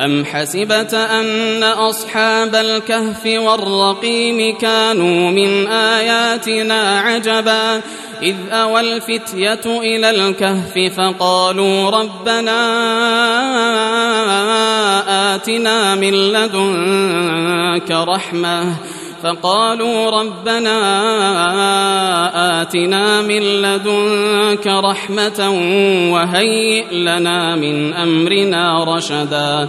أم حسبت أن أصحاب الكهف والرقيم كانوا من آياتنا عجبا إذ أوى الفتية إلى الكهف فقالوا ربنا آتنا من لدنك رحمة فقالوا ربنا آتنا من لدنك رحمة وهيئ لنا من أمرنا رشدا.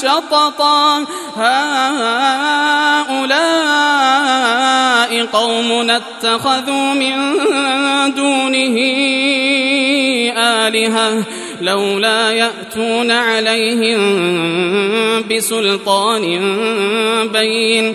شططا. هؤلاء قوم اتخذوا من دونه آلهة لولا يأتون عليهم بسلطان بين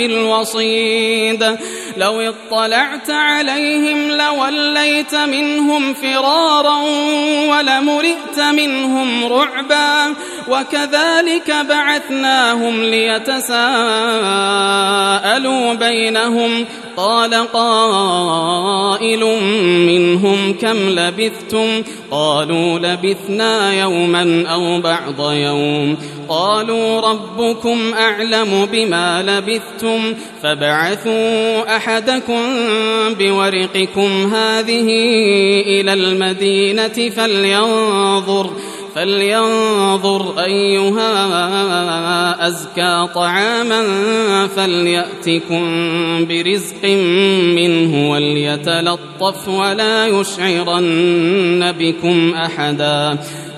بالوصيد. لو اطلعت عليهم لوليت منهم فرارا ولمرئت منهم رعبا. وكذلك بعثناهم ليتساءلوا بينهم. قال قائل منهم كم لبثتم؟ قالوا لبثنا يوما أو بعض يوم. قالوا ربكم أعلم بما لبثتم فابعثوا أحدكم بورقكم هذه إلى المدينة فلينظر. فلينظر أيها أزكى طعاما فليأتكم برزق منه وليتلطف ولا يشعرن بكم أحدا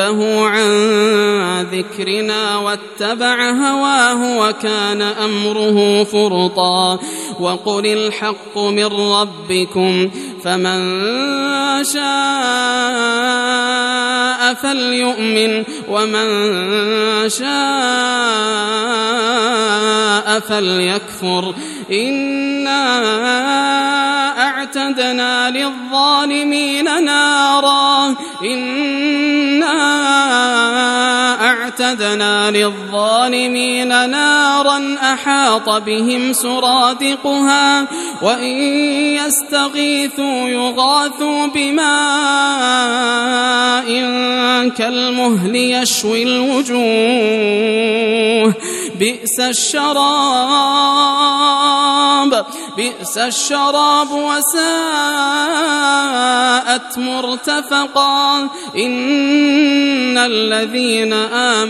عن ذكرنا واتبع هواه وكان أمره فرطا وقل الحق من ربكم فمن شاء فليؤمن ومن شاء فليكفر إنا أعتدنا للظالمين نارا إنا أعتدنا للظالمين نارا أحاط بهم سرادقها وإن يستغيثوا يغاثوا بماء كالمهل يشوي الوجوه. بئس الشراب بئس الشراب وساءت مرتفقا. إن الذين آمنوا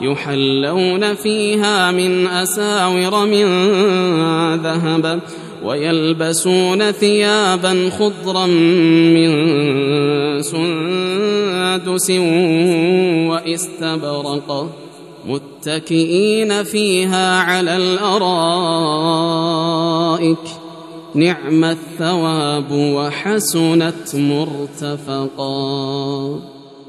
يحلون فيها من أساور من ذهب ويلبسون ثيابا خضرا من سندس وإستبرق متكئين فيها على الأرائك نعم الثواب وحسنت مرتفقا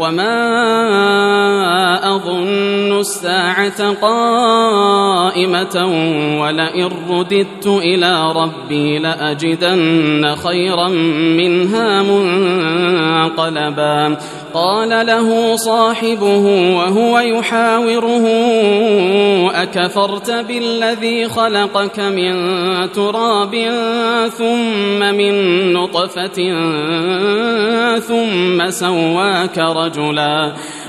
وما أظن الساعة قائمة ولئن رددت إلى ربي لأجدن خيرا منها منقلبا قال له صاحبه وهو يحاوره أكفرت بالذي خلقك من تراب ثم من نطفة ثم سواك رجلا.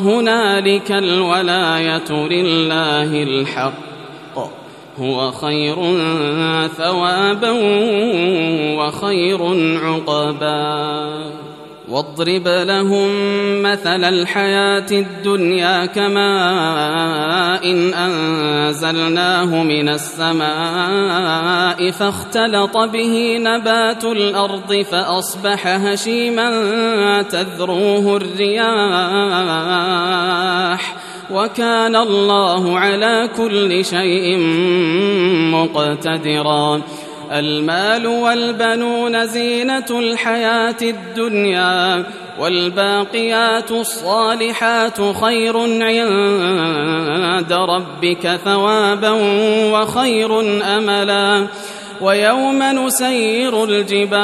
هنالك الولاية لله الحق. هو خير ثوابا وخير عقبا. واضرب لهم مثل الحياة الدنيا كماء إن أنزلناه من السماء فاختلط به نبات الأرض فأصبح هشيما تذروه الرياح وكان الله على كل شيء مقتدرا المال والبنون زينة الحياة الدنيا والباقيات الصالحات خير عند ربك ثوابا وخير أملا. ويوم نسير الجبال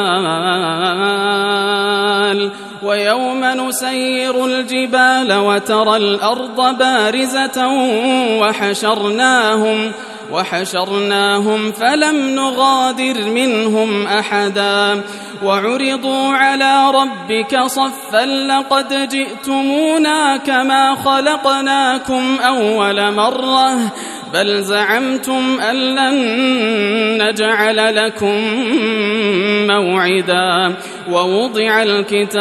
ويوم نسير الجبال وترى الأرض بارزة وحشرناهم. وحشرناهم فلم نغادر منهم أحدا وعرضوا على ربك صفا لقد جئتمونا كما خلقناكم أول مرة بل زعمتم أن لن نجعل لكم موعدا ووضع الكتاب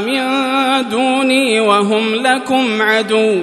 من دوني وهم لكم عدو.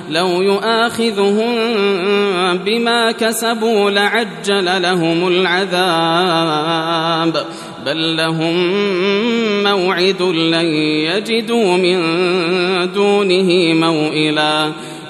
لو يؤاخذهم بما كسبوا لعجل لهم العذاب. بل لهم موعد لن يجدوا من دونه موئلا.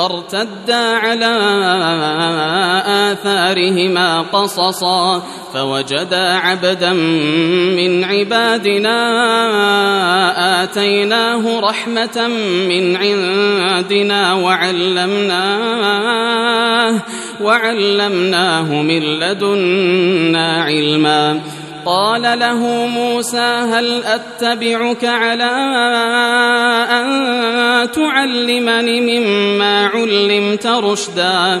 فارتدا على آثارهما قصصا فوجدا عبدا من عبادنا آتيناه رحمة من عندنا وعلمناه وعلمناه من لدنا علما قال له موسى هل أتبعك على أن تعلمني مما علمت رشدا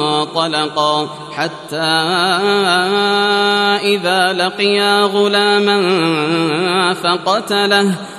فانطلقا حتى إذا لقيا غلاما فقتله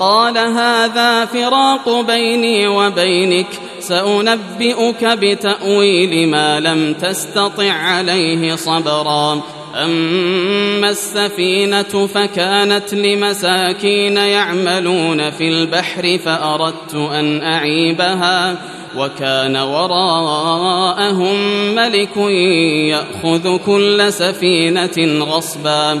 قال هذا فراق بيني وبينك سأنبئك بتأويل ما لم تستطع عليه صبرا. أما السفينة فكانت لمساكين يعملون في البحر فأردت أن أعيبها وكان وراءهم ملك يأخذ كل سفينة غصبا.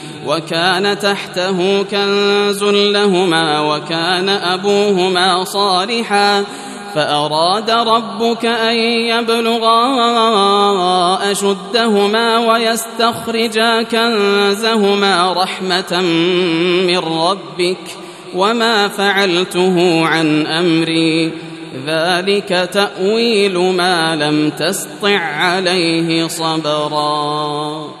وكان تحته كنز لهما وكان أبوهما صالحا فأراد ربك أن يبلغا أشدهما ويستخرجا كنزهما رحمة من ربك وما فعلته عن أمري. ذلك تأويل ما لم تسطع عليه صبرا.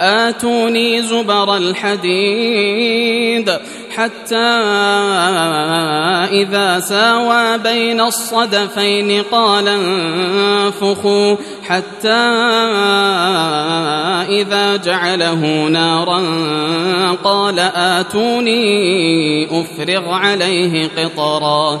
آتوني زبر الحديد حتى إذا ساوى بين الصدفين قال انفخوا حتى إذا جعله نارا قال آتوني أفرغ عليه قطرا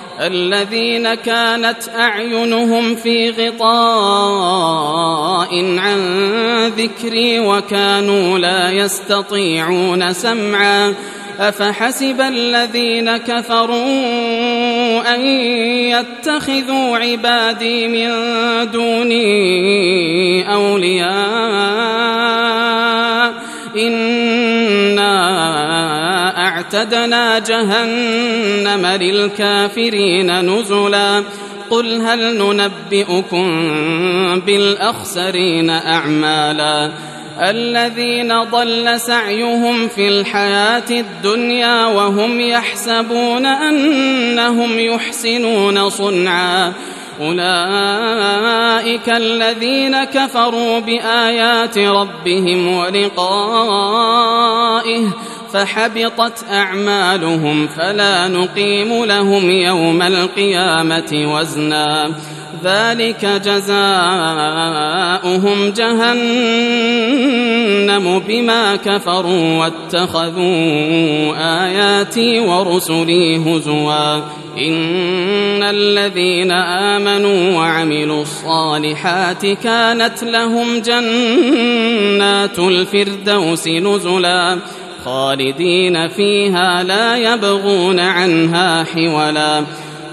الذين كانت أعينهم في غطاء عن ذكري وكانوا لا يستطيعون سمعا أفحسب الذين كفروا أن يتخذوا عبادي من دوني أولياء إنا أعتدنا جهنم للكافرين نزلا. قل هل ننبئكم بالأخسرين أعمالا؟ الذين ضل سعيهم في الحياة الدنيا وهم يحسبون أنهم يحسنون صنعا. أولئك الذين كفروا بآيات ربهم ولقائه فحبطت أعمالهم فلا نقيم لهم يوم القيامة وزنا. ذلك جزاؤهم جهنم بما كفروا واتخذوا آياتي ورسلي هزوا. إن الذين آمنوا وعملوا الصالحات كانت لهم جنات الفردوس نزلا. خالدين فيها لا يبغون عنها حولا.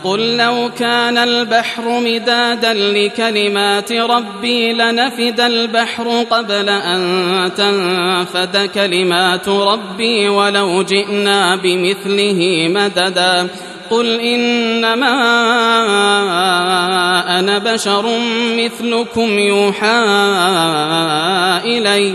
قل لو كان البحر مدادا لكلمات ربي لنفد البحر قبل أن تنفد كلمات ربي ولو جئنا بمثله مددا. قل إنما أنا بشر مثلكم يوحى إلي.